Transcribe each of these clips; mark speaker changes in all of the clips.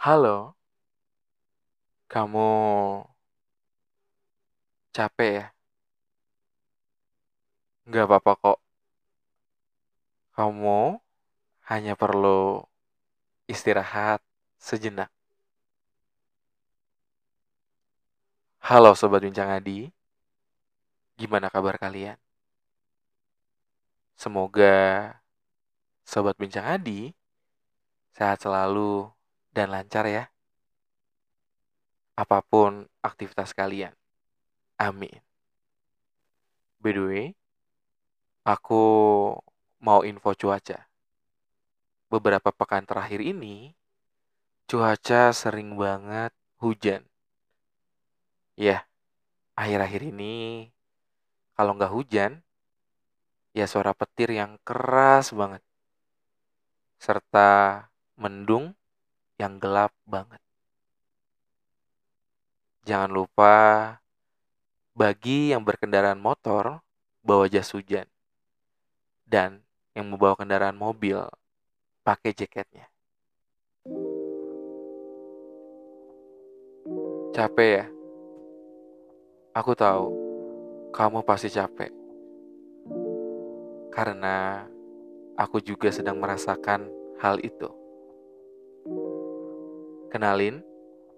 Speaker 1: Halo, kamu capek ya? Nggak apa-apa kok. Kamu hanya perlu istirahat sejenak. Halo Sobat Bincang Adi, gimana kabar kalian? Semoga Sobat Bincang Adi sehat selalu dan lancar ya. Apa pun aktivitas kalian. Amin. By the way, aku mau info cuaca. Beberapa pekan terakhir ini, cuaca sering banget hujan. Ya, akhir-akhir ini kalau nggak hujan, ya suara petir yang keras banget. Serta mendung yang gelap banget. Jangan lupa bagi yang berkendaraan motor bawa jas hujan dan yang membawa kendaraan mobil pakai jaketnya. Capek ya? Aku tahu kamu pasti capek. Karena aku juga sedang merasakan hal itu. Kenalin,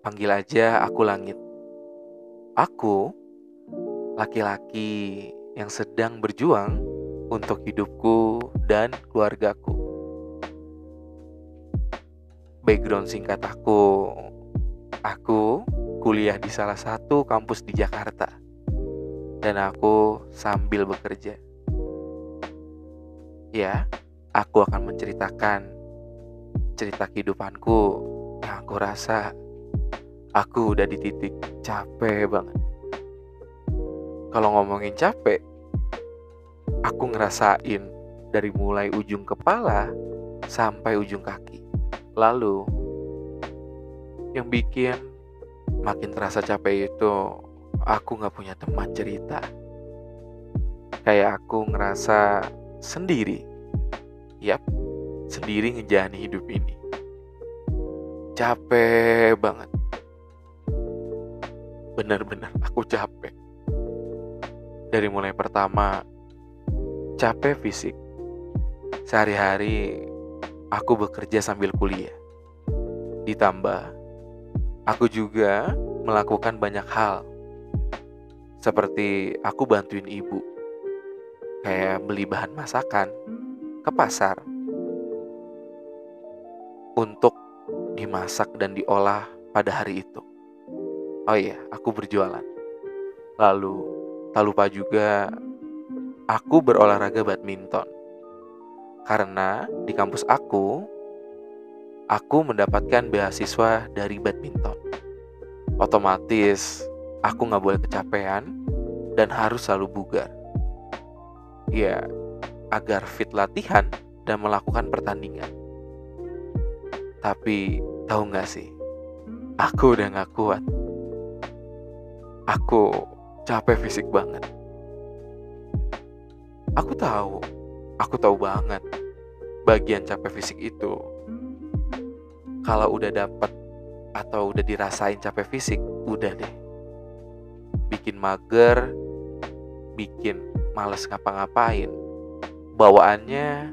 Speaker 1: panggil aja aku Langit. Aku laki-laki yang sedang berjuang untuk hidupku dan keluargaku. Background singkat aku, aku kuliah di salah satu kampus di Jakarta, dan aku sambil bekerja. Ya, aku akan menceritakan cerita kehidupanku aku rasa aku udah di titik capek banget. Kalau ngomongin capek, aku ngerasain dari mulai ujung kepala sampai ujung kaki. Lalu, yang bikin makin terasa capek itu aku gak punya teman cerita. Kayak aku ngerasa sendiri. Yap, sendiri ngejani hidup ini capek banget. Benar-benar aku capek. Dari mulai pertama, capek fisik. Sehari-hari aku bekerja sambil kuliah. Ditambah, aku juga melakukan banyak hal. Seperti aku bantuin ibu. Kayak beli bahan masakan ke pasar untuk dimasak dan diolah pada hari itu. Oh iya, aku berjualan. Lalu, tak lupa juga aku berolahraga badminton. Karena di kampus aku, aku mendapatkan beasiswa dari badminton. Otomatis, aku nggak boleh kecapean dan harus selalu bugar. Ya, agar fit latihan dan melakukan pertandingan. Tapi tahu nggak sih, aku udah nggak kuat. Aku capek fisik banget. Aku tahu, aku tahu banget bagian capek fisik itu. Kalau udah dapet atau udah dirasain capek fisik, udah deh. Bikin mager, bikin males ngapa-ngapain. Bawaannya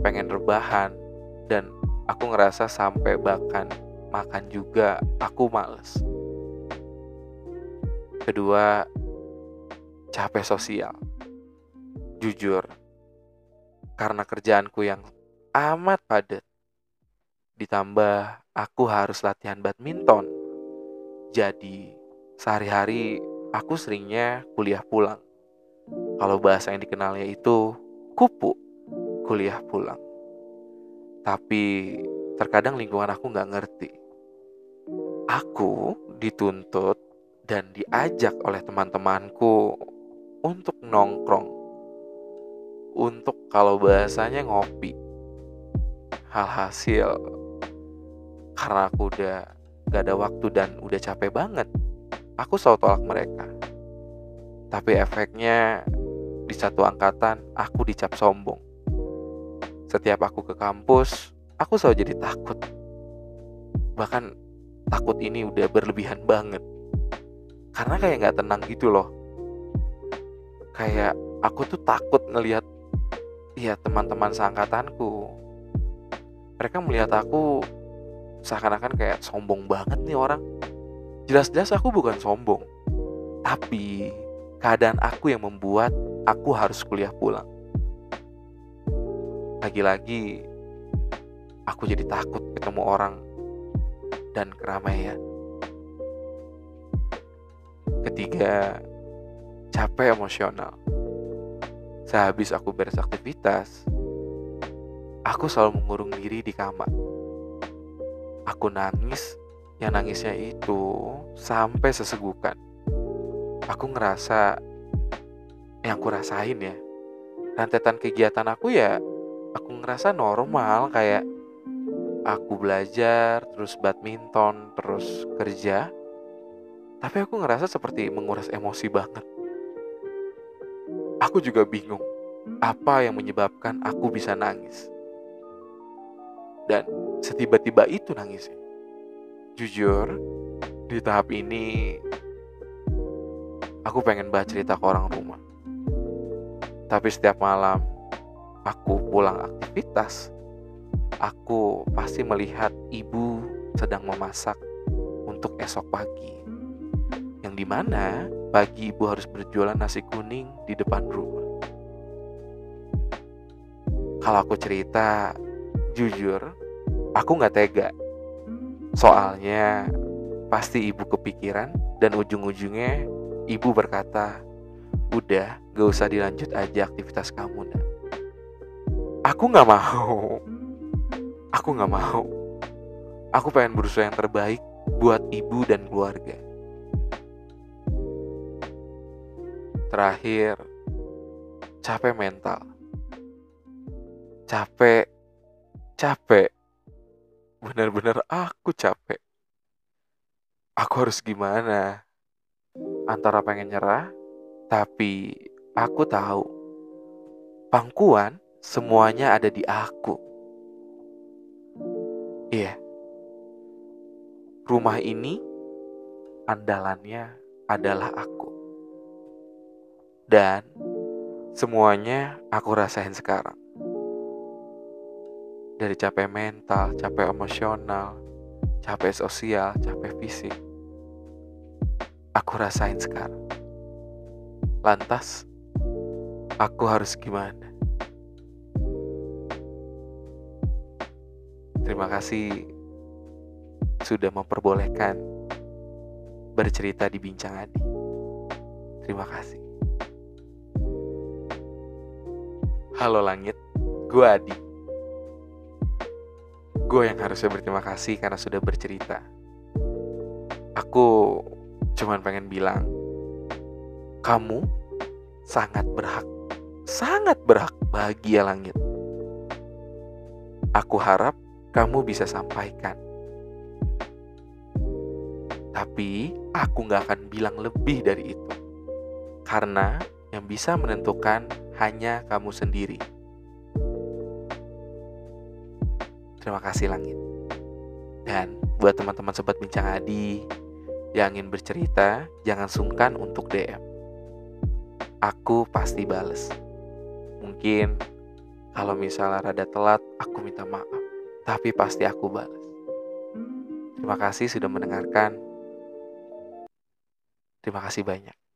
Speaker 1: pengen rebahan dan aku ngerasa sampai bahkan makan juga aku males. Kedua, capek sosial. Jujur, karena kerjaanku yang amat padat. Ditambah aku harus latihan badminton. Jadi, sehari-hari aku seringnya kuliah pulang. Kalau bahasa yang dikenalnya itu kupu, kuliah pulang. Tapi terkadang lingkungan aku nggak ngerti. Aku dituntut dan diajak oleh teman-temanku untuk nongkrong. Untuk kalau bahasanya ngopi. Halhasil karena aku udah gak ada waktu dan udah capek banget. Aku selalu tolak mereka. Tapi efeknya di satu angkatan aku dicap sombong setiap aku ke kampus, aku selalu jadi takut. Bahkan takut ini udah berlebihan banget. Karena kayak nggak tenang gitu loh. Kayak aku tuh takut ngelihat ya teman-teman seangkatanku. Mereka melihat aku seakan-akan kayak sombong banget nih orang. Jelas-jelas aku bukan sombong. Tapi keadaan aku yang membuat aku harus kuliah pulang. Lagi-lagi aku jadi takut ketemu orang dan keramaian. Ketiga, capek emosional. Sehabis aku beres aktivitas, aku selalu mengurung diri di kamar. Aku nangis, yang nangisnya itu sampai sesegukan. Aku ngerasa yang aku rasain ya, rentetan kegiatan aku ya, aku ngerasa normal kayak aku belajar, terus badminton, terus kerja. Tapi aku ngerasa seperti menguras emosi banget. Aku juga bingung apa yang menyebabkan aku bisa nangis. Dan setiba-tiba itu nangisnya. Jujur, di tahap ini aku pengen baca cerita ke orang rumah. Tapi setiap malam aku pulang aktivitas, aku pasti melihat ibu sedang memasak untuk esok pagi. Yang di mana pagi ibu harus berjualan nasi kuning di depan rumah. Kalau aku cerita, jujur, aku nggak tega. Soalnya pasti ibu kepikiran dan ujung-ujungnya ibu berkata, udah gak usah dilanjut aja aktivitas kamu. Aku nggak mau. Aku nggak mau. Aku pengen berusaha yang terbaik buat ibu dan keluarga. Terakhir, capek mental. Capek, capek. Bener-bener aku capek. Aku harus gimana? Antara pengen nyerah, tapi aku tahu pangkuan semuanya ada di aku. Iya. Rumah ini andalannya adalah aku. Dan semuanya aku rasain sekarang. Dari capek mental, capek emosional, capek sosial, capek fisik. Aku rasain sekarang. Lantas, aku harus gimana? Terima kasih sudah memperbolehkan bercerita di Bincang Adi. Terima kasih. Halo langit, gue Adi. Gue yang harusnya berterima kasih karena sudah bercerita. Aku cuman pengen bilang, kamu sangat berhak, sangat berhak bahagia langit. Aku harap kamu bisa sampaikan. Tapi aku gak akan bilang lebih dari itu. Karena yang bisa menentukan hanya kamu sendiri. Terima kasih langit. Dan buat teman-teman sobat bincang Adi yang ingin bercerita, jangan sungkan untuk DM. Aku pasti bales. Mungkin kalau misalnya rada telat, aku minta maaf. Tapi pasti aku balas. Terima kasih sudah mendengarkan. Terima kasih banyak.